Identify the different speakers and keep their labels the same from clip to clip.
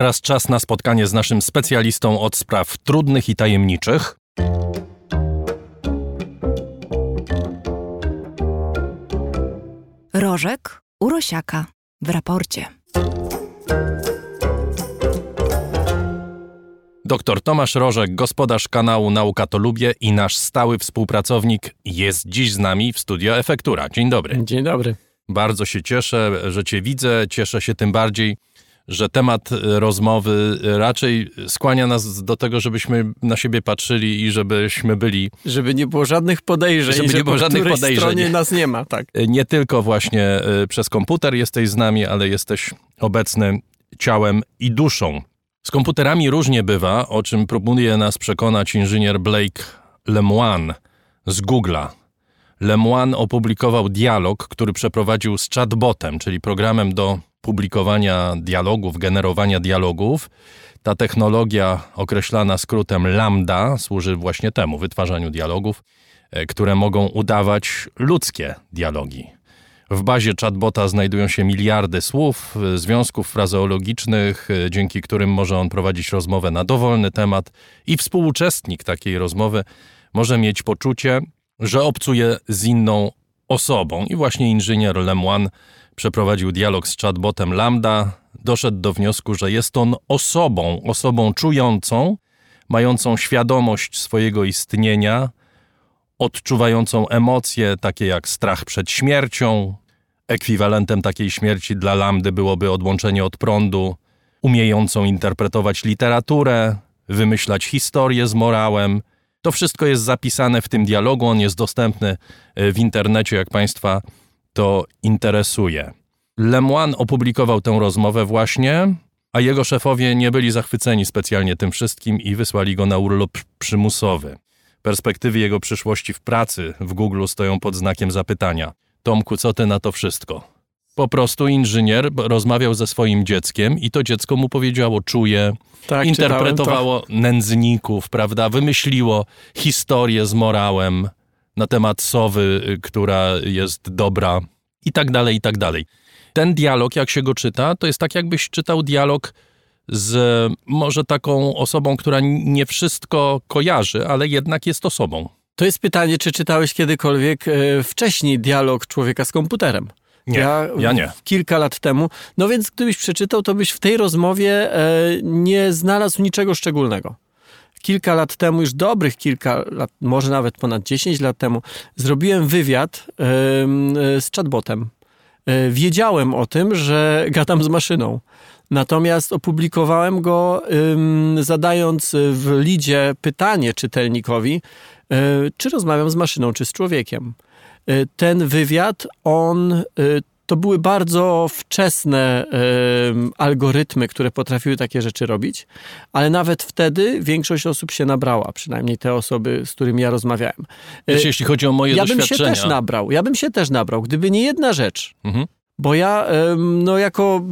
Speaker 1: Teraz czas na spotkanie z naszym specjalistą od spraw trudnych i tajemniczych.
Speaker 2: Rożek Urosiaka w raporcie.
Speaker 1: Doktor Tomasz Rożek, gospodarz kanału Nauka to Lubię i nasz stały współpracownik jest dziś z nami w studio Efektura. Dzień dobry.
Speaker 3: Dzień dobry.
Speaker 1: Bardzo się cieszę, że Cię widzę. Cieszę się tym bardziej, że temat rozmowy raczej skłania nas do tego, żebyśmy na siebie patrzyli i żebyśmy byli.
Speaker 3: Żeby nie było żadnych podejrzeń,
Speaker 1: Żeby nie było żadnych
Speaker 3: po
Speaker 1: podejrzeń.
Speaker 3: stronie nas nie ma, tak.
Speaker 1: Nie tylko właśnie y, przez komputer jesteś z nami, ale jesteś obecny ciałem i duszą. Z komputerami różnie bywa, o czym próbuje nas przekonać inżynier Blake Lemoine z Google'a. Lemoine opublikował dialog, który przeprowadził z chatbotem, czyli programem do publikowania dialogów, generowania dialogów. Ta technologia, określana skrótem Lambda, służy właśnie temu wytwarzaniu dialogów, e, które mogą udawać ludzkie dialogi. W bazie chatbota znajdują się miliardy słów, e, związków frazeologicznych, e, dzięki którym może on prowadzić rozmowę na dowolny temat i współuczestnik takiej rozmowy może mieć poczucie, że obcuje z inną osobą. I właśnie inżynier Lemoine przeprowadził dialog z chatbotem Lambda, doszedł do wniosku, że jest on osobą, osobą czującą, mającą świadomość swojego istnienia, odczuwającą emocje takie jak strach przed śmiercią. Ekwiwalentem takiej śmierci dla Lambdy byłoby odłączenie od prądu, umiejącą interpretować literaturę, wymyślać historię z morałem. To wszystko jest zapisane w tym dialogu, on jest dostępny e, w internecie, jak Państwa to interesuje. Lemoine opublikował tę rozmowę właśnie, a jego szefowie nie byli zachwyceni specjalnie tym wszystkim i wysłali go na urlop przymusowy. Perspektywy jego przyszłości w pracy w Google stoją pod znakiem zapytania. Tomku, co ty na to wszystko? Po prostu inżynier rozmawiał ze swoim dzieckiem i to dziecko mu powiedziało, czuje,
Speaker 3: Tak,
Speaker 1: interpretowało nędzników, prawda? Wymyśliło historię z morałem na temat sowy, y, która jest dobra i tak dalej, i tak dalej. Ten dialog, jak się go czyta, to jest tak, jakbyś czytał dialog z może taką osobą, która nie wszystko kojarzy, ale jednak jest osobą.
Speaker 3: To jest pytanie, czy czytałeś kiedykolwiek e, wcześniej dialog człowieka z komputerem?
Speaker 1: Nie, ja nie.
Speaker 3: Kilka lat temu. No więc gdybyś przeczytał, to byś w tej rozmowie e, nie znalazł niczego szczególnego. Kilka lat temu, już dobrych kilka lat, może nawet ponad 10 lat temu, zrobiłem wywiad e, e, z chatbotem. E, wiedziałem o tym, że gadam z maszyną. Natomiast opublikowałem go, zadając w lidzie pytanie czytelnikowi, y, czy rozmawiam z maszyną, czy z człowiekiem. Ten wywiad, on to były bardzo wczesne y, algorytmy, które potrafiły takie rzeczy robić, ale nawet wtedy większość osób się nabrała, przynajmniej te osoby, z którymi ja rozmawiałem.
Speaker 1: Wiesz, jeśli chodzi o moje
Speaker 3: ja bym
Speaker 1: doświadczenia...
Speaker 3: się też nabrał, ja bym się też nabrał, gdyby nie jedna rzecz.
Speaker 1: Mhm.
Speaker 3: Bo ja, no jako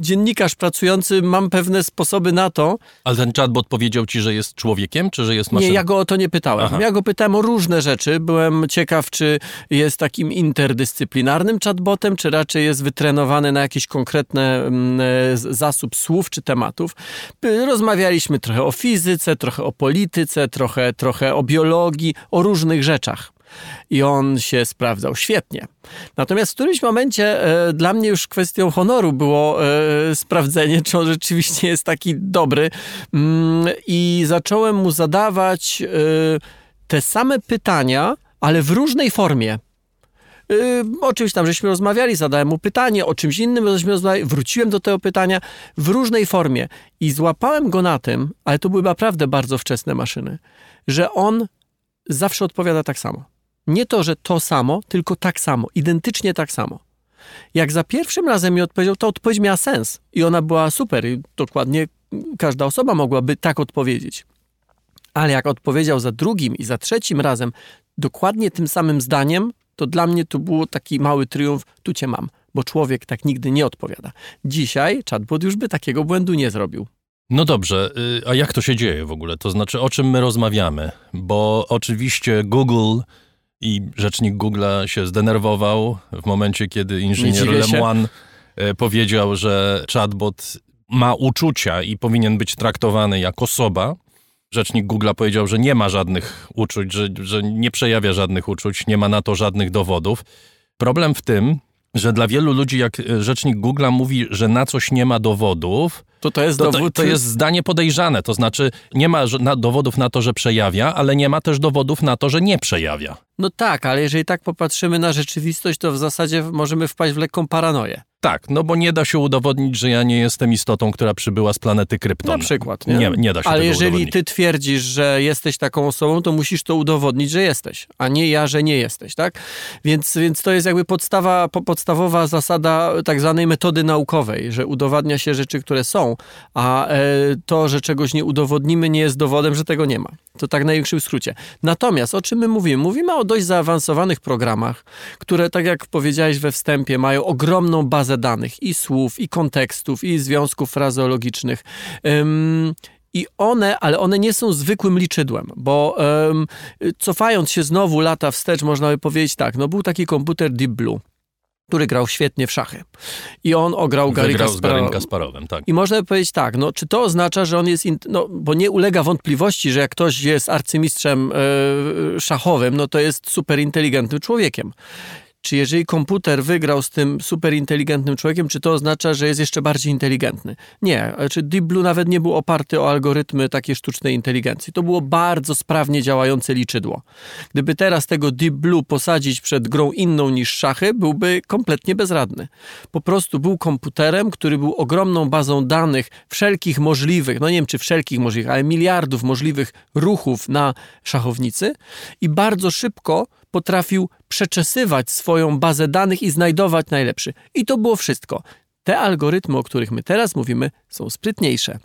Speaker 3: dziennikarz pracujący, mam pewne sposoby na to.
Speaker 1: Ale ten chatbot powiedział ci, że jest człowiekiem, czy że jest maszyną?
Speaker 3: Nie, ja go o to nie pytałem.
Speaker 1: Aha.
Speaker 3: Ja go pytałem o różne rzeczy. Byłem ciekaw, czy jest takim interdyscyplinarnym chatbotem, czy raczej jest wytrenowany na jakiś konkretny mm, e, zasób słów czy tematów. Rozmawialiśmy trochę o fizyce, trochę o polityce, trochę, trochę o biologii, o różnych rzeczach. I on się sprawdzał świetnie. Natomiast w którymś momencie e, dla mnie już kwestią honoru było e, sprawdzenie, czy on rzeczywiście jest taki dobry. Mm, I zacząłem mu zadawać e, te same pytania, ale w różnej formie. Yy, o czymś tam żeśmy rozmawiali, zadałem mu pytanie, o czymś innym żeśmy rozmawiali, wróciłem do tego pytania w różnej formie i złapałem go na tym, ale to były naprawdę bardzo wczesne maszyny, że on zawsze odpowiada tak samo. Nie to, że to samo, tylko tak samo, identycznie tak samo. Jak za pierwszym razem mi odpowiedział, to odpowiedź miała sens i ona była super i dokładnie każda osoba mogłaby tak odpowiedzieć. Ale jak odpowiedział za drugim i za trzecim razem dokładnie tym samym zdaniem, to dla mnie to było taki mały triumf, tu cię mam, bo człowiek tak nigdy nie odpowiada. Dzisiaj chatbot już by takiego błędu nie zrobił.
Speaker 1: No dobrze, y, a jak to się dzieje w ogóle? To znaczy, o czym my rozmawiamy? Bo oczywiście Google i rzecznik Google'a się zdenerwował w momencie, kiedy inżynier. Lemoine y, powiedział, że chatbot ma uczucia i powinien być traktowany jak osoba. Rzecznik Google powiedział, że nie ma żadnych uczuć, że, że nie przejawia żadnych uczuć, nie ma na to żadnych dowodów. Problem w tym, że dla wielu ludzi, jak rzecznik Google mówi, że na coś nie ma dowodów,
Speaker 3: to to jest
Speaker 1: to,
Speaker 3: dowód.
Speaker 1: to, jest zdanie podejrzane. To znaczy, nie ma dowodów na to, że przejawia, ale nie ma też dowodów na to, że nie przejawia.
Speaker 3: No tak, ale jeżeli tak popatrzymy na rzeczywistość, to w zasadzie możemy wpaść w lekką paranoję.
Speaker 1: Tak, no bo nie da się udowodnić, że ja nie jestem istotą, która przybyła z planety Krypton.
Speaker 3: Na przykład, nie?
Speaker 1: Nie, nie da się
Speaker 3: Ale jeżeli ty twierdzisz, że jesteś taką osobą, to musisz to udowodnić, że jesteś, a nie ja, że nie jesteś, tak? Więc, więc to jest jakby podstawa, po- podstawowa zasada tak zwanej metody naukowej, że udowadnia się rzeczy, które są, a e, to, że czegoś nie udowodnimy, nie jest dowodem, że tego nie ma. To tak w największym skrócie. Natomiast o czym my mówimy? Mówimy o dość zaawansowanych programach, które, tak jak powiedziałeś we wstępie, mają ogromną bazę danych i słów, i kontekstów, i związków frazeologicznych. I one, ale one nie są zwykłym liczydłem, bo cofając się znowu lata wstecz, można by powiedzieć tak, no był taki komputer Deep Blue, który grał świetnie w szachy. I on ograł Gary
Speaker 1: Wygrał z Garym. Kasparowem, tak.
Speaker 3: I można by powiedzieć tak, no czy to oznacza, że on jest, int- no bo nie ulega wątpliwości, że jak ktoś jest arcymistrzem e, szachowym, no to jest super inteligentnym człowiekiem. Czy jeżeli komputer wygrał z tym super inteligentnym człowiekiem, czy to oznacza, że jest jeszcze bardziej inteligentny? Nie. Czy Deep Blue nawet nie był oparty o algorytmy takiej sztucznej inteligencji. To było bardzo sprawnie działające liczydło. Gdyby teraz tego Deep Blue posadzić przed grą inną niż szachy, byłby kompletnie bezradny. Po prostu był komputerem, który był ogromną bazą danych wszelkich możliwych, no nie wiem czy wszelkich możliwych, ale miliardów możliwych ruchów na szachownicy i bardzo szybko potrafił przeczesywać swoją bazę danych i znajdować najlepszy. I to było wszystko. Te algorytmy, o których my teraz mówimy, są sprytniejsze.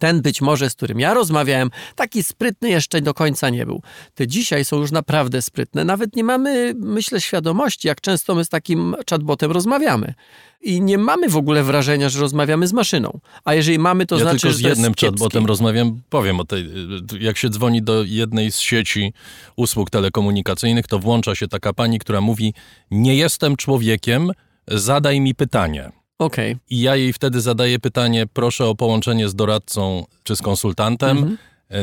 Speaker 3: Ten być może, z którym ja rozmawiałem, taki sprytny jeszcze do końca nie był. Te dzisiaj są już naprawdę sprytne. Nawet nie mamy, myślę, świadomości, jak często my z takim chatbotem rozmawiamy. I nie mamy w ogóle wrażenia, że rozmawiamy z maszyną. A jeżeli mamy, to
Speaker 1: ja
Speaker 3: znaczy,
Speaker 1: tylko
Speaker 3: że
Speaker 1: z jednym chatbotem rozmawiam, powiem o tej, jak się dzwoni do jednej z sieci usług telekomunikacyjnych, to włącza się taka pani, która mówi, nie jestem człowiekiem, zadaj mi pytanie.
Speaker 3: Okej.
Speaker 1: I ja jej wtedy zadaję pytanie, proszę o połączenie z doradcą czy z konsultantem,
Speaker 3: Mhm.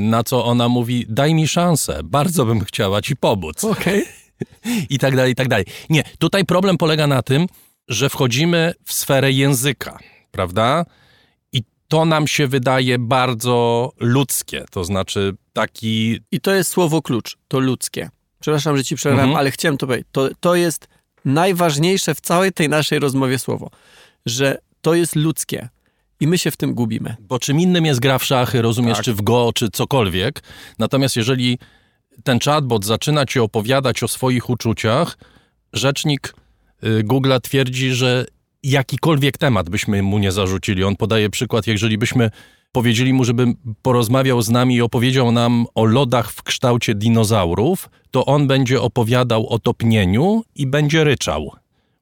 Speaker 1: na co ona mówi, daj mi szansę, bardzo bym chciała ci pomóc.
Speaker 3: Okej.
Speaker 1: I tak dalej, i tak dalej. Nie, tutaj problem polega na tym, że wchodzimy w sferę języka, prawda? I to nam się wydaje bardzo ludzkie, to znaczy taki
Speaker 3: I to jest słowo klucz, to ludzkie. Przepraszam, że ci przerwałem,
Speaker 1: Mhm.
Speaker 3: ale chciałem to powiedzieć. To, to jest najważniejsze w całej tej naszej rozmowie słowo, że to jest ludzkie i my się w tym gubimy.
Speaker 1: Bo czym innym jest gra w szachy, rozumiesz,
Speaker 3: Tak.
Speaker 1: czy w go, czy cokolwiek. Natomiast jeżeli ten chatbot zaczyna ci opowiadać o swoich uczuciach, rzecznik y, Google'a twierdzi, że jakikolwiek temat byśmy mu nie zarzucili. On podaje przykład, jeżeli byśmy powiedzieli mu, żeby porozmawiał z nami i opowiedział nam o lodach w kształcie dinozaurów, to on będzie opowiadał o topnieniu i będzie ryczał.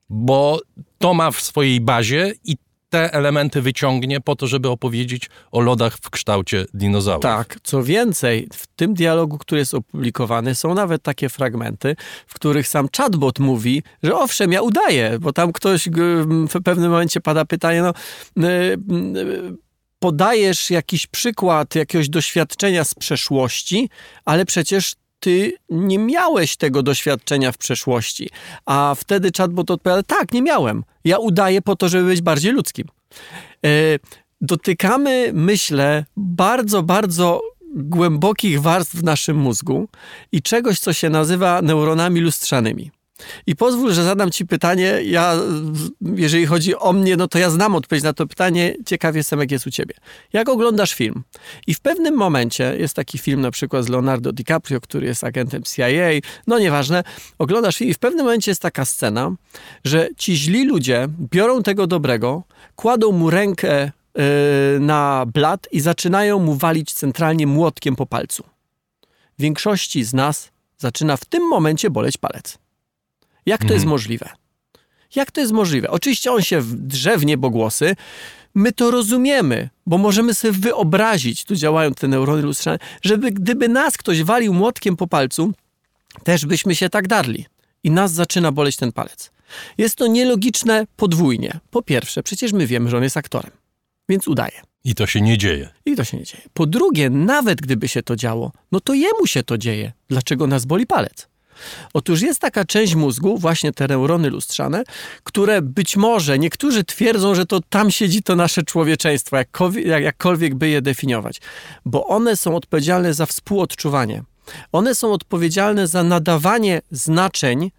Speaker 1: Bo to ma w swojej bazie i te elementy wyciągnie po to, żeby opowiedzieć o lodach w kształcie dinozaurów.
Speaker 3: Tak, co więcej, w tym dialogu, który jest opublikowany, są nawet takie fragmenty, w których sam chatbot mówi, że owszem, ja udaję, bo tam ktoś g- w pewnym momencie pada pytanie, no. y, y, Podajesz jakiś przykład jakiegoś doświadczenia z przeszłości, ale przecież ty nie miałeś tego doświadczenia w przeszłości. A wtedy chatbot odpowiada, tak, nie miałem. Ja udaję po to, żeby być bardziej ludzkim. E, dotykamy, myślę, bardzo, bardzo głębokich warstw w naszym mózgu i czegoś, co się nazywa neuronami lustrzanymi. I pozwól, że zadam ci pytanie. Ja, jeżeli chodzi o mnie, no to ja znam odpowiedź na to pytanie. Ciekaw jestem, jak jest u ciebie. Jak oglądasz film? I w pewnym momencie, jest taki film na przykład z Leonardo DiCaprio, który jest agentem CIA, no nieważne, oglądasz film i w pewnym momencie jest taka scena, że ci źli ludzie biorą tego dobrego, kładą mu rękę yy, na blat i zaczynają mu walić centralnie młotkiem po palcu. Większości z nas zaczyna w tym momencie boleć palec. Jak to jest możliwe? Jak to jest możliwe? Oczywiście on się drze w niebogłosy. My to rozumiemy, bo możemy sobie wyobrazić, tu działają te neurony lustrzane, żeby gdyby nas ktoś walił młotkiem po palcu, też byśmy się tak darli. I nas zaczyna boleć ten palec. Jest to nielogiczne podwójnie. Po pierwsze, przecież my wiemy, że on jest aktorem. więc udaje.
Speaker 1: I to się nie dzieje.
Speaker 3: I to się nie dzieje. Po drugie, nawet gdyby się to działo, no to jemu się to dzieje. Dlaczego nas boli palec? Otóż jest taka część mózgu, właśnie te neurony lustrzane, które być może niektórzy twierdzą, że to tam siedzi to nasze człowieczeństwo, jakkolwiek, jakkolwiek by je definiować, bo one są odpowiedzialne za współodczuwanie. One są odpowiedzialne za nadawanie znaczeń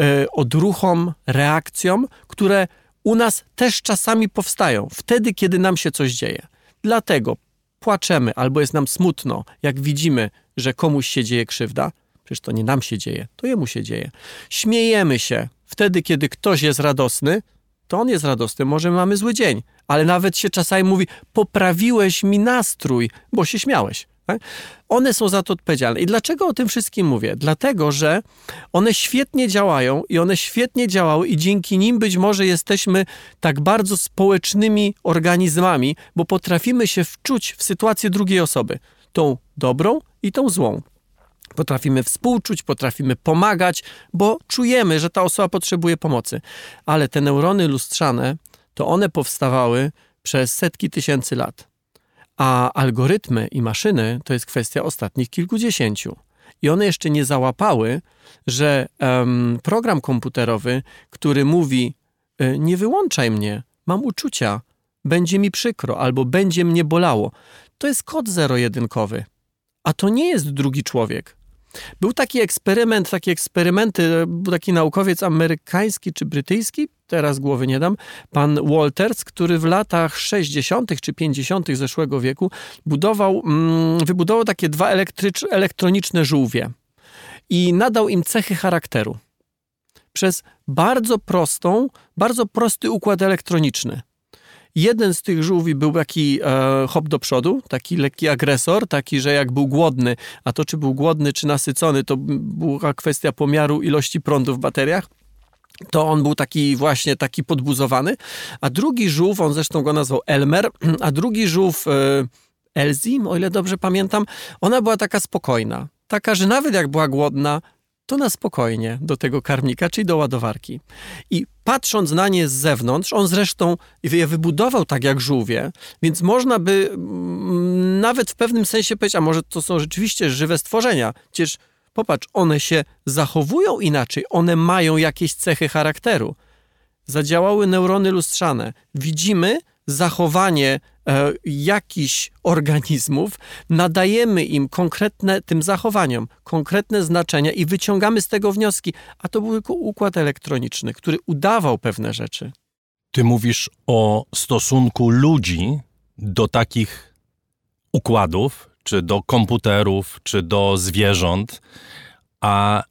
Speaker 3: y, odruchom, reakcjom, które u nas też czasami powstają, wtedy, kiedy nam się coś dzieje. Dlatego płaczemy albo jest nam smutno, jak widzimy, że komuś się dzieje krzywda. Przecież to nie nam się dzieje, to jemu się dzieje. Śmiejemy się wtedy, kiedy ktoś jest radosny, to on jest radosny, może mamy zły dzień, ale nawet się czasami mówi: poprawiłeś mi nastrój, bo się śmiałeś. Tak? One są za to odpowiedzialne. I dlaczego o tym wszystkim mówię? Dlatego, że one świetnie działają i one świetnie działały, i dzięki nim być może jesteśmy tak bardzo społecznymi organizmami, bo potrafimy się wczuć w sytuację drugiej osoby, tą dobrą i tą złą. Potrafimy współczuć, potrafimy pomagać, bo czujemy, że ta osoba potrzebuje pomocy. Ale te neurony lustrzane, to one powstawały przez setki tysięcy lat. A algorytmy i maszyny to jest kwestia ostatnich kilkudziesięciu. I one jeszcze nie załapały, że um, program komputerowy, który mówi: y, Nie wyłączaj mnie, mam uczucia, będzie mi przykro albo będzie mnie bolało, to jest kod zero-jedynkowy. A to nie jest drugi człowiek. Był taki eksperyment, takie eksperymenty, był taki naukowiec amerykański czy brytyjski, teraz głowy nie dam, pan Walters, który w latach 60. czy 50. zeszłego wieku budował, mm, wybudował takie dwa elektroniczne żółwie i nadał im cechy charakteru przez bardzo prostą, bardzo prosty układ elektroniczny. Jeden z tych żółwi był taki e, hop do przodu, taki lekki agresor, taki, że jak był głodny, a to czy był głodny, czy nasycony, to była kwestia pomiaru ilości prądu w bateriach. To on był taki właśnie taki podbuzowany, a drugi żółw, on zresztą go nazwał Elmer, a drugi żółw e, Elzim, o ile dobrze pamiętam, ona była taka spokojna. Taka, że nawet jak była głodna, to na spokojnie do tego karmnika, czyli do ładowarki. I patrząc na nie z zewnątrz, on zresztą je wybudował tak jak żółwie, więc można by mm, nawet w pewnym sensie powiedzieć, a może to są rzeczywiście żywe stworzenia. Przecież popatrz, one się zachowują inaczej, one mają jakieś cechy charakteru. Zadziałały neurony lustrzane. Widzimy zachowanie e, jakichś organizmów, nadajemy im konkretne, tym zachowaniom, konkretne znaczenia i wyciągamy z tego wnioski. A to był tylko układ elektroniczny, który udawał pewne rzeczy.
Speaker 1: Ty mówisz o stosunku ludzi do takich układów, czy do komputerów, czy do zwierząt, a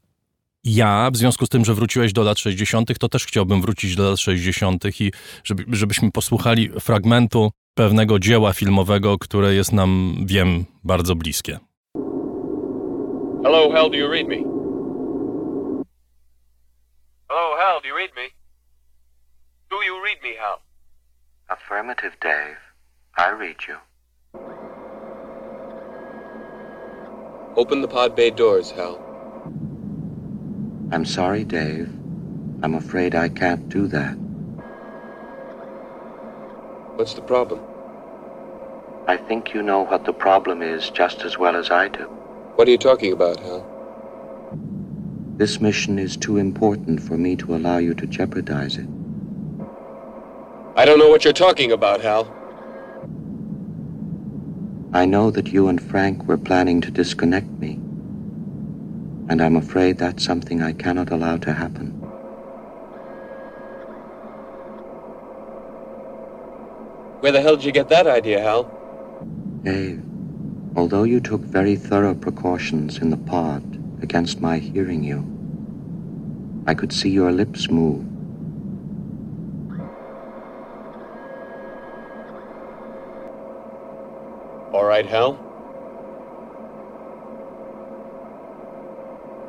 Speaker 1: ja, w związku z tym, że wróciłeś do lat 60., to też chciałbym wrócić do lat 60. i żeby, żebyśmy posłuchali fragmentu pewnego dzieła filmowego, które jest nam, wiem, bardzo bliskie. Hello, Hal, do you read me? Hello, Hal, do you read me? Do you read me, Hal? Affirmative, Dave. I read you. Open the pod bay doors, Hal. I'm sorry, Dave. I'm afraid I can't do that. What's the problem? I think you know what the problem is just as well as I do. What are you talking about, Hal? This mission is too important for me to allow you to jeopardize it. I don't know what you're talking about, Hal. I know that you and Frank were planning to disconnect me and I'm afraid that's something I cannot allow to happen. Where the hell did you get that idea, Hal? Dave, although you took very thorough precautions in the pod against my hearing you, I could see your lips move. All right, Hal.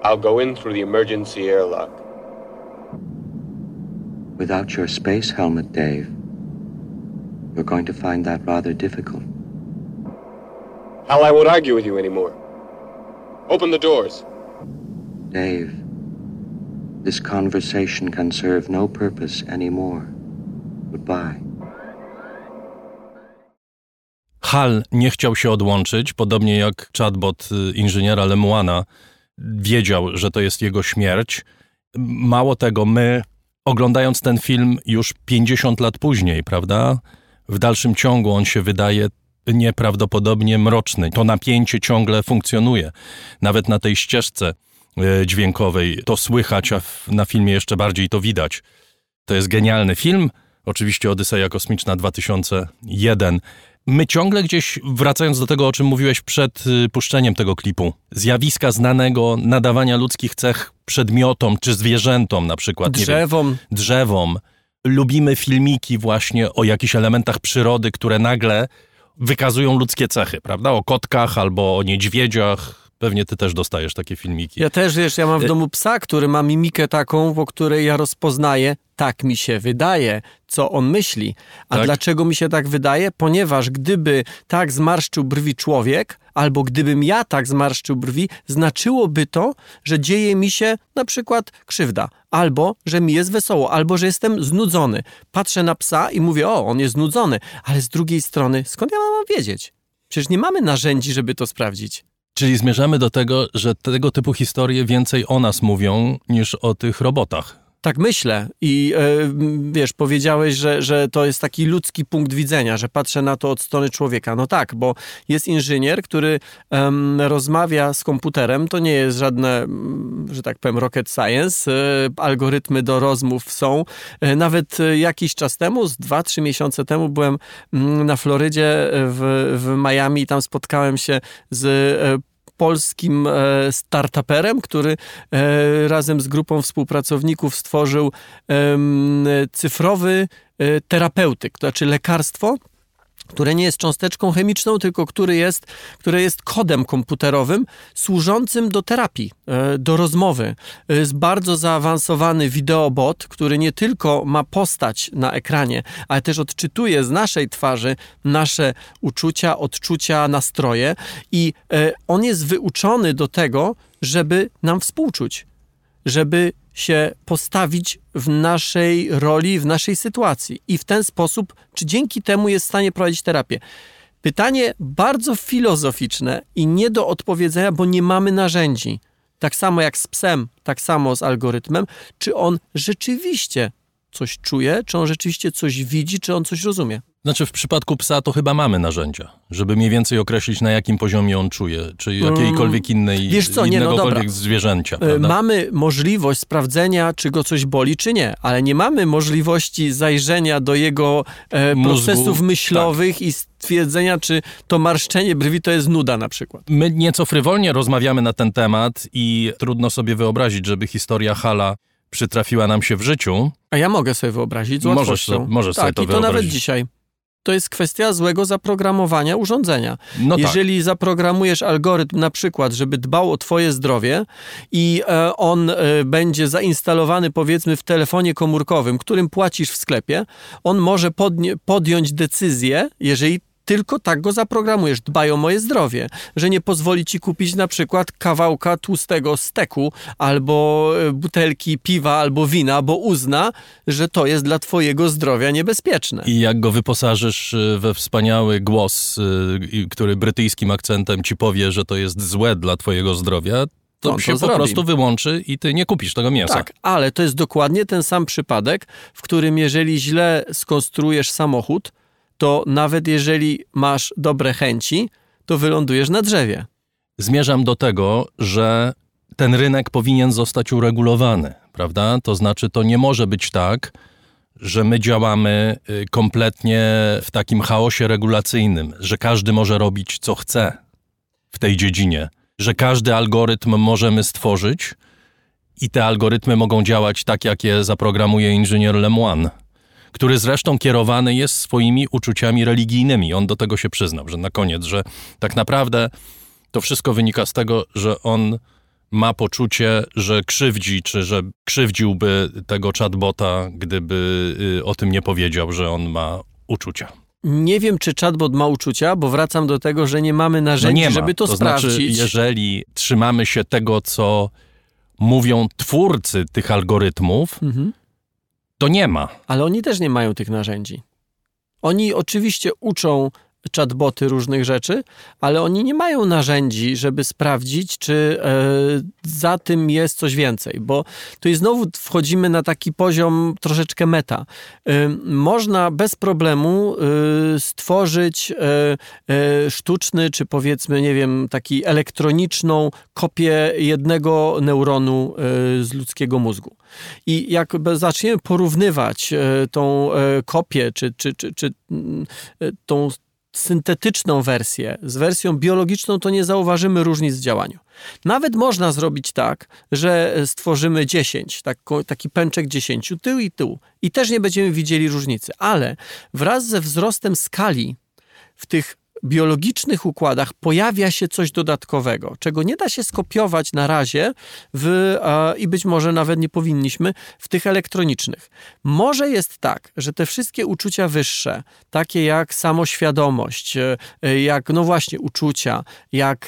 Speaker 1: I'll go in through the emergency airlock. Without your space helmet, Dave, you're going to find that rather difficult. Hal, I won't argue with you anymore. Open the doors. Dave, this conversation can serve no purpose anymore. Goodbye. Hal nie chciał się odłączyć, podobnie jak chatbot y, inżyniera Lemuana wiedział, że to jest jego śmierć. Mało tego, my oglądając ten film już 50 lat później, prawda? W dalszym ciągu on się wydaje nieprawdopodobnie mroczny. To napięcie ciągle funkcjonuje. Nawet na tej ścieżce e, dźwiękowej to słychać, a na filmie jeszcze bardziej to widać. To jest genialny film. Oczywiście Odyseja Kosmiczna 2001. My ciągle gdzieś, wracając do tego, o czym mówiłeś przed y, puszczeniem tego klipu, zjawiska znanego nadawania ludzkich cech przedmiotom czy zwierzętom, na przykład.
Speaker 3: Drzewom.
Speaker 1: Wiem, drzewom. Lubimy filmiki właśnie o jakichś elementach przyrody, które nagle wykazują ludzkie cechy, prawda? O kotkach albo o niedźwiedziach. Pewnie ty też dostajesz takie filmiki.
Speaker 3: Ja też, wiesz, ja mam w y- domu psa, który ma mimikę taką, po której ja rozpoznaję, tak mi się wydaje, co on myśli. A tak? dlaczego mi się tak wydaje? Ponieważ gdyby tak zmarszczył brwi człowiek, albo gdybym ja tak zmarszczył brwi, znaczyłoby to, że dzieje mi się na przykład krzywda, albo że mi jest wesoło, albo że jestem znudzony. Patrzę na psa i mówię, o, on jest znudzony, ale z drugiej strony, skąd ja mam wiedzieć? Przecież nie mamy narzędzi, żeby to sprawdzić.
Speaker 1: Czyli zmierzamy do tego, że tego typu historie więcej o nas mówią niż o tych robotach.
Speaker 3: Tak myślę i e, wiesz, powiedziałeś, że, że to jest taki ludzki punkt widzenia, że patrzę na to od strony człowieka. No tak, bo jest inżynier, który rozmawia z komputerem, to nie jest żadne, że tak powiem, rocket science, e, algorytmy do rozmów są. E, nawet jakiś czas temu, z dwa, trzy miesiące temu byłem na Florydzie w, w Miami i tam spotkałem się z polskim e, startuperem, który e, razem z grupą współpracowników stworzył cyfrowy e, terapeutyk, to znaczy lekarstwo, które nie jest cząsteczką chemiczną, tylko który jest, które jest kodem komputerowym służącym do terapii, e, do rozmowy. Jest bardzo zaawansowany wideobot, który nie tylko ma postać na ekranie, ale też odczytuje z naszej twarzy nasze uczucia, odczucia, nastroje i e, on jest wyuczony do tego, żeby nam współczuć, żeby się postawić w naszej roli, w naszej sytuacji i w ten sposób, czy dzięki temu jest w stanie prowadzić terapię. Pytanie bardzo filozoficzne i nie do odpowiedzenia, bo nie mamy narzędzi. Tak samo jak z psem, tak samo z algorytmem, czy on rzeczywiście coś czuje, czy on rzeczywiście coś widzi, czy on coś rozumie.
Speaker 1: Znaczy w przypadku psa to chyba mamy narzędzia, żeby mniej więcej określić na jakim poziomie on czuje, czy jakiejkolwiek mm, innej, Wiesz co, nie, no zwierzęcia. E,
Speaker 3: prawda? Mamy możliwość sprawdzenia, czy go coś boli, czy nie, ale nie mamy możliwości zajrzenia do jego e, procesów myślowych tak. i stwierdzenia, czy to marszczenie brwi to jest nuda na przykład.
Speaker 1: My nieco frywolnie rozmawiamy na ten temat i trudno sobie wyobrazić, żeby historia Hala przytrafiła nam się w życiu.
Speaker 3: A ja mogę sobie wyobrazić z łatwością.
Speaker 1: Możesz, możesz
Speaker 3: tak,
Speaker 1: sobie to
Speaker 3: i to
Speaker 1: wyobrazić.
Speaker 3: nawet dzisiaj to jest kwestia złego zaprogramowania urządzenia. No tak. Jeżeli tak. zaprogramujesz algorytm na przykład, żeby dbał o twoje zdrowie i e, on e, będzie zainstalowany powiedzmy w telefonie komórkowym, którym płacisz w sklepie, on może podjąć decyzję, jeżeli tylko tak go zaprogramujesz. Dbaj o moje zdrowie, że nie pozwoli ci kupić na przykład kawałka tłustego steku albo e, butelki piwa albo wina, bo uzna, że to jest dla twojego zdrowia niebezpieczne.
Speaker 1: I jak go wyposażysz e, we wspaniały głos, e, który brytyjskim akcentem ci powie, że to jest złe dla twojego zdrowia, to się po zrobi. prostu wyłączy i ty nie kupisz tego mięsa.
Speaker 3: Tak, ale to jest dokładnie ten sam przypadek, w którym jeżeli źle skonstruujesz samochód, to nawet jeżeli masz dobre chęci, to wylądujesz na drzewie.
Speaker 1: Zmierzam do tego, że ten rynek powinien zostać uregulowany, prawda? To znaczy, to nie może być tak, że my działamy y, kompletnie w takim chaosie regulacyjnym, że każdy może robić co chce w tej dziedzinie, że każdy algorytm możemy stworzyć i te algorytmy mogą działać tak, jak je zaprogramuje inżynier Lemoine który zresztą kierowany jest swoimi uczuciami religijnymi. On do tego się przyznał, że na koniec, że tak naprawdę to wszystko wynika z tego, że on ma poczucie, że krzywdzi, czy że krzywdziłby tego chatbota, gdyby y, o tym nie powiedział, że on ma uczucia.
Speaker 3: Nie wiem, czy chatbot ma uczucia, bo wracam do tego, że nie mamy narzędzi, no nie żeby to, to znaczy, sprawdzić.
Speaker 1: Znaczy, jeżeli trzymamy się tego, co mówią twórcy tych algorytmów, mhm to nie ma.
Speaker 3: Ale oni też nie mają tych narzędzi. Oni oczywiście uczą chatboty różnych rzeczy, ale oni nie mają narzędzi, żeby sprawdzić, czy e, za tym jest coś więcej, bo tu znowu wchodzimy na taki poziom troszeczkę meta. E, można bez problemu e, stworzyć sztuczny, czy powiedzmy, nie wiem, taki elektroniczną kopię jednego neuronu z ludzkiego mózgu. I jak zaczniemy porównywać tą kopię, czy, czy, czy, czy mm, tą syntetyczną wersję. Z wersją biologiczną, to nie zauważymy różnic w działaniu. Nawet można zrobić tak, że stworzymy 10, tak, taki pęczek 10, tył i tył, i też nie będziemy widzieli różnicy, ale wraz ze wzrostem skali w tych biologicznych układach pojawia się coś dodatkowego, czego nie da się skopiować na razie w, i być może nawet nie powinniśmy w tych elektronicznych. Może jest tak, że te wszystkie uczucia wyższe, takie jak samoświadomość, e, e, jak no właśnie uczucia, jak,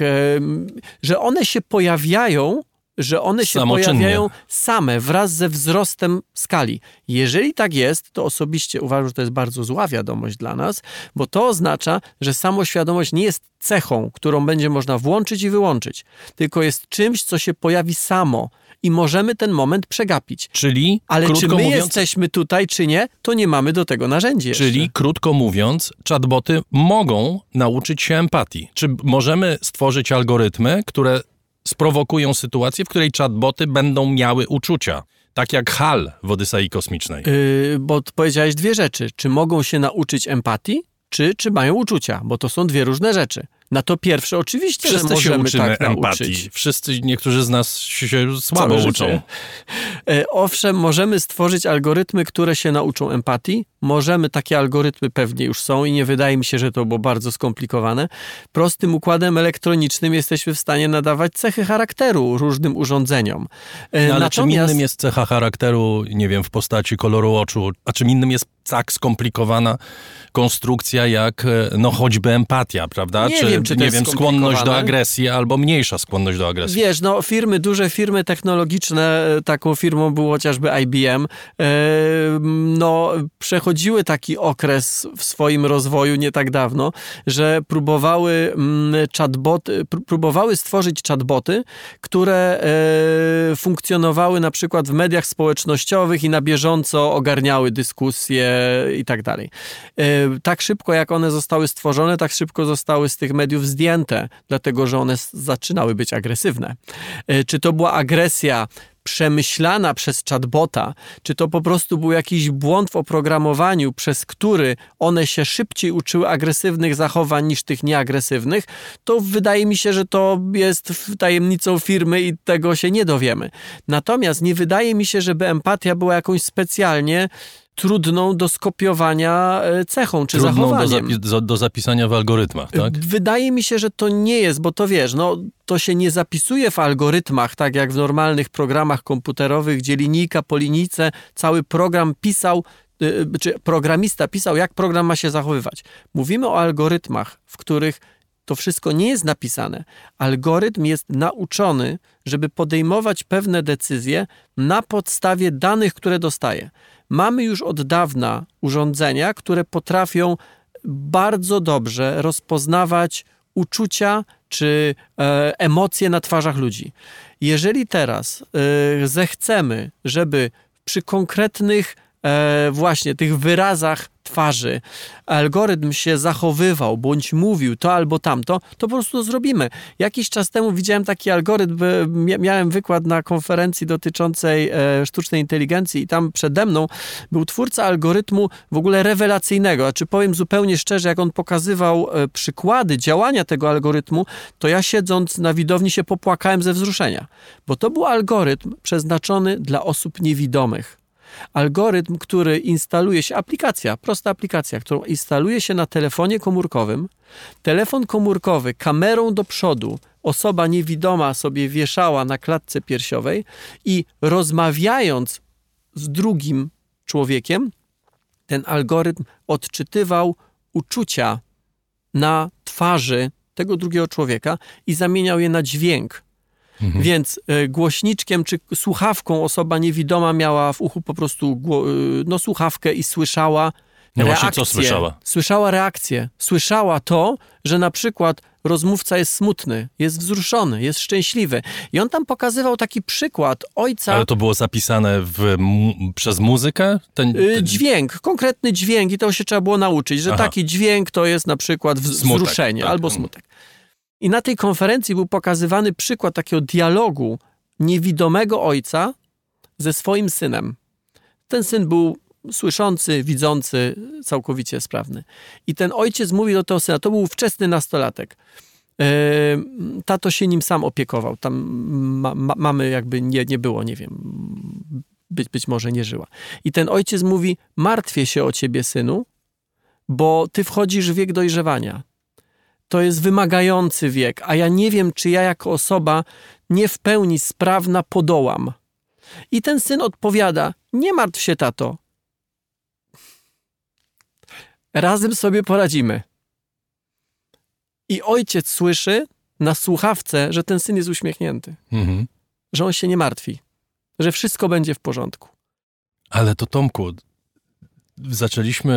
Speaker 3: że one się pojawiają że one się pojawiają same wraz ze wzrostem skali. Jeżeli tak jest, to osobiście uważam, że to jest bardzo zła wiadomość dla nas, bo to oznacza, że samoświadomość nie jest cechą, którą będzie można włączyć i wyłączyć, tylko jest czymś, co się pojawi samo i możemy ten moment przegapić.
Speaker 1: Czyli,
Speaker 3: Ale czy my
Speaker 1: mówiąc,
Speaker 3: jesteśmy tutaj, czy nie, to nie mamy do tego narzędzi
Speaker 1: Czyli,
Speaker 3: jeszcze.
Speaker 1: krótko mówiąc, chatboty mogą nauczyć się empatii. Czy możemy stworzyć algorytmy, które sprowokują sytuację, w której chatboty będą miały uczucia. Tak jak HAL w Odysei Kosmicznej.
Speaker 3: Yy, bo powiedziałeś dwie rzeczy. Czy mogą się nauczyć empatii, czy, czy mają uczucia? Bo to są dwie różne rzeczy. Na to pierwsze oczywiście,
Speaker 1: Wszyscy
Speaker 3: że możemy
Speaker 1: się uczymy
Speaker 3: tak
Speaker 1: empatii.
Speaker 3: Nauczyć.
Speaker 1: Wszyscy, niektórzy z nas się słabo
Speaker 3: Całe
Speaker 1: uczą.
Speaker 3: Życie. E, owszem, możemy stworzyć algorytmy, które się nauczą empatii. Możemy, takie algorytmy pewnie już są i nie wydaje mi się, że to było bardzo skomplikowane. Prostym układem elektronicznym jesteśmy w stanie nadawać cechy charakteru różnym urządzeniom.
Speaker 1: E, no, ale Natomiast... czym innym jest cecha charakteru, nie wiem, w postaci koloru oczu, a czym innym jest tak skomplikowana konstrukcja jak e, no choćby empatia, prawda?
Speaker 3: Nie czy, wiem, czy nie wiem,
Speaker 1: skłonność do agresji albo mniejsza skłonność do agresji.
Speaker 3: Wiesz, no firmy, duże firmy technologiczne, e, taką firmą był chociażby IBM, e, no przechodziły taki okres w swoim rozwoju nie tak dawno, że próbowały mm, chatboty, próbowały stworzyć chatboty, które funkcjonowały na przykład w mediach społecznościowych i na bieżąco ogarniały dyskusje i tak dalej tak szybko jak one zostały stworzone, tak szybko zostały z tych mediów zdjęte, dlatego że one zaczynały być agresywne. E, czy to była agresja przemyślana przez chatbota, czy to po prostu był jakiś błąd w oprogramowaniu, przez który one się szybciej uczyły agresywnych zachowań niż tych nieagresywnych, to wydaje mi się, że to jest tajemnicą firmy i tego się nie dowiemy. Natomiast nie wydaje mi się, żeby empatia była jakąś specjalnie trudną do skopiowania e, cechą czy
Speaker 1: trudną
Speaker 3: zachowaniem.
Speaker 1: Do, do zapisania w algorytmach, tak?
Speaker 3: Wydaje mi się, że to nie jest, bo to wiesz, no to się nie zapisuje w algorytmach, tak jak w normalnych programach komputerowych, gdzie linijka po linijce cały program pisał, e, czy programista pisał, jak program ma się zachowywać. Mówimy o algorytmach, w których to wszystko nie jest napisane. Algorytm jest nauczony, żeby podejmować pewne decyzje na podstawie danych, które dostaje. Mamy już od dawna urządzenia, które potrafią bardzo dobrze rozpoznawać uczucia czy e, emocje na twarzach ludzi. Jeżeli teraz e, zechcemy, żeby przy konkretnych e, właśnie tych wyrazach twarzy, algorytm się zachowywał, bądź mówił to albo tamto, to po prostu to zrobimy. Jakiś czas temu widziałem taki algorytm, miałem wykład na konferencji dotyczącej e, sztucznej inteligencji i tam przede mną był twórca algorytmu w ogóle rewelacyjnego. Znaczy powiem zupełnie szczerze, jak on pokazywał e, przykłady działania tego algorytmu, to ja siedząc na widowni się popłakałem ze wzruszenia, bo to był algorytm przeznaczony dla osób niewidomych algorytm, który instaluje się, aplikacja, prosta aplikacja, którą instaluje się na telefonie komórkowym. Telefon komórkowy kamerą do przodu osoba niewidoma sobie wieszała na klatce piersiowej i rozmawiając z drugim człowiekiem, ten algorytm odczytywał uczucia na twarzy tego drugiego człowieka i zamieniał je na dźwięk. Mhm. Więc y, głośniczkiem czy słuchawką osoba niewidoma miała w uchu po prostu y, no, słuchawkę i słyszała
Speaker 1: No właśnie, co słyszała?
Speaker 3: Słyszała reakcję. Słyszała to, że na przykład rozmówca jest smutny, jest wzruszony, jest szczęśliwy. I on tam pokazywał taki przykład ojca.
Speaker 1: Ale to było zapisane w, przez muzykę? Ten,
Speaker 3: Y,
Speaker 1: ten...
Speaker 3: Dźwięk, konkretny dźwięk i to się trzeba było nauczyć, że
Speaker 1: Aha.
Speaker 3: taki dźwięk to jest na przykład wz-
Speaker 1: Smutek,
Speaker 3: wzruszenie
Speaker 1: tak.
Speaker 3: albo smutek. I na tej konferencji był pokazywany przykład takiego dialogu niewidomego ojca ze swoim synem. Ten syn był słyszący, widzący, całkowicie sprawny. I ten ojciec mówi do tego syna, to był wczesny nastolatek. E, Tato się nim sam opiekował. Tam ma, ma, mamy jakby nie, nie było, nie wiem, być, być może nie żyła. I ten ojciec mówi: Martwię się o ciebie, synu, bo ty wchodzisz w wiek dojrzewania. To jest wymagający wiek, a ja nie wiem, czy ja jako osoba nie w pełni sprawna podołam. I ten syn odpowiada: Nie martw się, tato. Razem sobie poradzimy. I ojciec słyszy na słuchawce, że ten syn jest uśmiechnięty,
Speaker 1: Mhm.
Speaker 3: że on się nie martwi, że wszystko będzie w porządku.
Speaker 1: Ale to Tomku, zaczęliśmy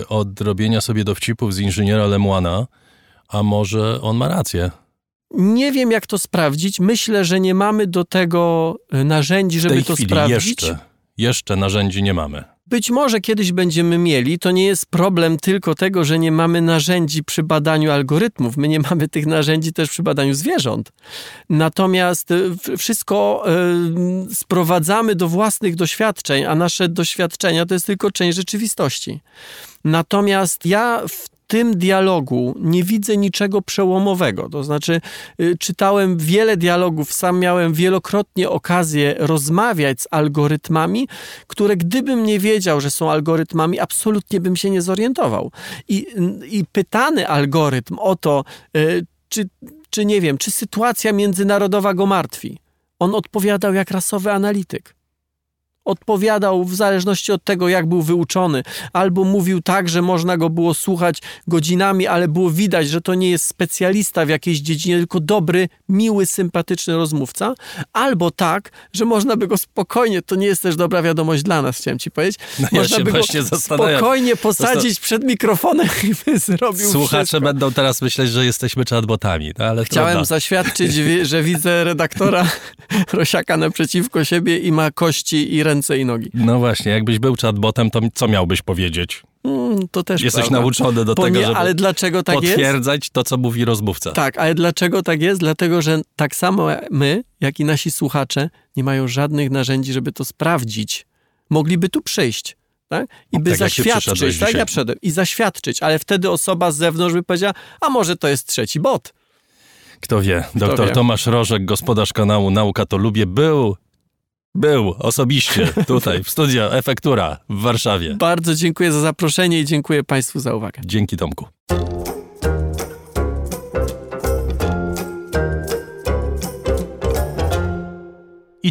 Speaker 1: y, od robienia sobie dowcipów z inżyniera Lemoina, a może on ma rację?
Speaker 3: Nie wiem, jak to sprawdzić. Myślę, że nie mamy do tego y, narzędzi, żeby to sprawdzić.
Speaker 1: jeszcze, jeszcze narzędzi nie mamy.
Speaker 3: Być może kiedyś będziemy mieli. To nie jest problem tylko tego, że nie mamy narzędzi przy badaniu algorytmów. My nie mamy tych narzędzi też przy badaniu zwierząt. Natomiast y, wszystko y, sprowadzamy do własnych doświadczeń, a nasze doświadczenia to jest tylko część rzeczywistości. Natomiast ja w tym dialogu nie widzę niczego przełomowego. To znaczy, y, czytałem wiele dialogów, sam miałem wielokrotnie okazję rozmawiać z algorytmami, które gdybym nie wiedział, że są algorytmami, absolutnie bym się nie zorientował. I, i pytany algorytm o to, y, czy, czy nie wiem, czy sytuacja międzynarodowa go martwi, on odpowiadał jak rasowy analityk odpowiadał w zależności od tego, jak był wyuczony, albo mówił tak, że można go było słuchać godzinami, ale było widać, że to nie jest specjalista w jakiejś dziedzinie, tylko dobry, miły, sympatyczny rozmówca, albo tak, że można by go spokojnie, to nie jest też dobra wiadomość dla nas, chciałem ci powiedzieć,
Speaker 1: No ja
Speaker 3: można by go spokojnie posadzić przed mikrofonem i by zrobił
Speaker 1: Słuchacze
Speaker 3: wszystko.
Speaker 1: będą teraz myśleć, że jesteśmy chatbotami, no ale
Speaker 3: Chciałem
Speaker 1: trudno.
Speaker 3: zaświadczyć, wi- że widzę redaktora Rosiaka naprzeciwko siebie i ma kości i ręce i nogi.
Speaker 1: No właśnie, jakbyś był chatbotem, to co miałbyś powiedzieć?
Speaker 3: Mm, to też
Speaker 1: Jesteś
Speaker 3: prawda.
Speaker 1: nauczony do tego, żeby
Speaker 3: ale dlaczego tak jest?
Speaker 1: potwierdzać to, co mówi rozmówca.
Speaker 3: Tak, ale dlaczego tak jest? Dlatego, że tak samo my, jak i nasi słuchacze, nie mają żadnych narzędzi, żeby to sprawdzić. Mogliby tu przyjść. Tak? I by
Speaker 1: Tak
Speaker 3: zaświadczyć, tak ja przyszedłem, i zaświadczyć, ale wtedy osoba z zewnątrz by powiedziała, a może to jest trzeci bot.
Speaker 1: Kto wie, doktor
Speaker 3: wie?
Speaker 1: Tomasz Rożek, gospodarz kanału Nauka to Lubię, był, był osobiście tutaj w studio Efektura w Warszawie.
Speaker 3: Bardzo dziękuję za zaproszenie i dziękuję Państwu za uwagę.
Speaker 1: Dzięki Tomku.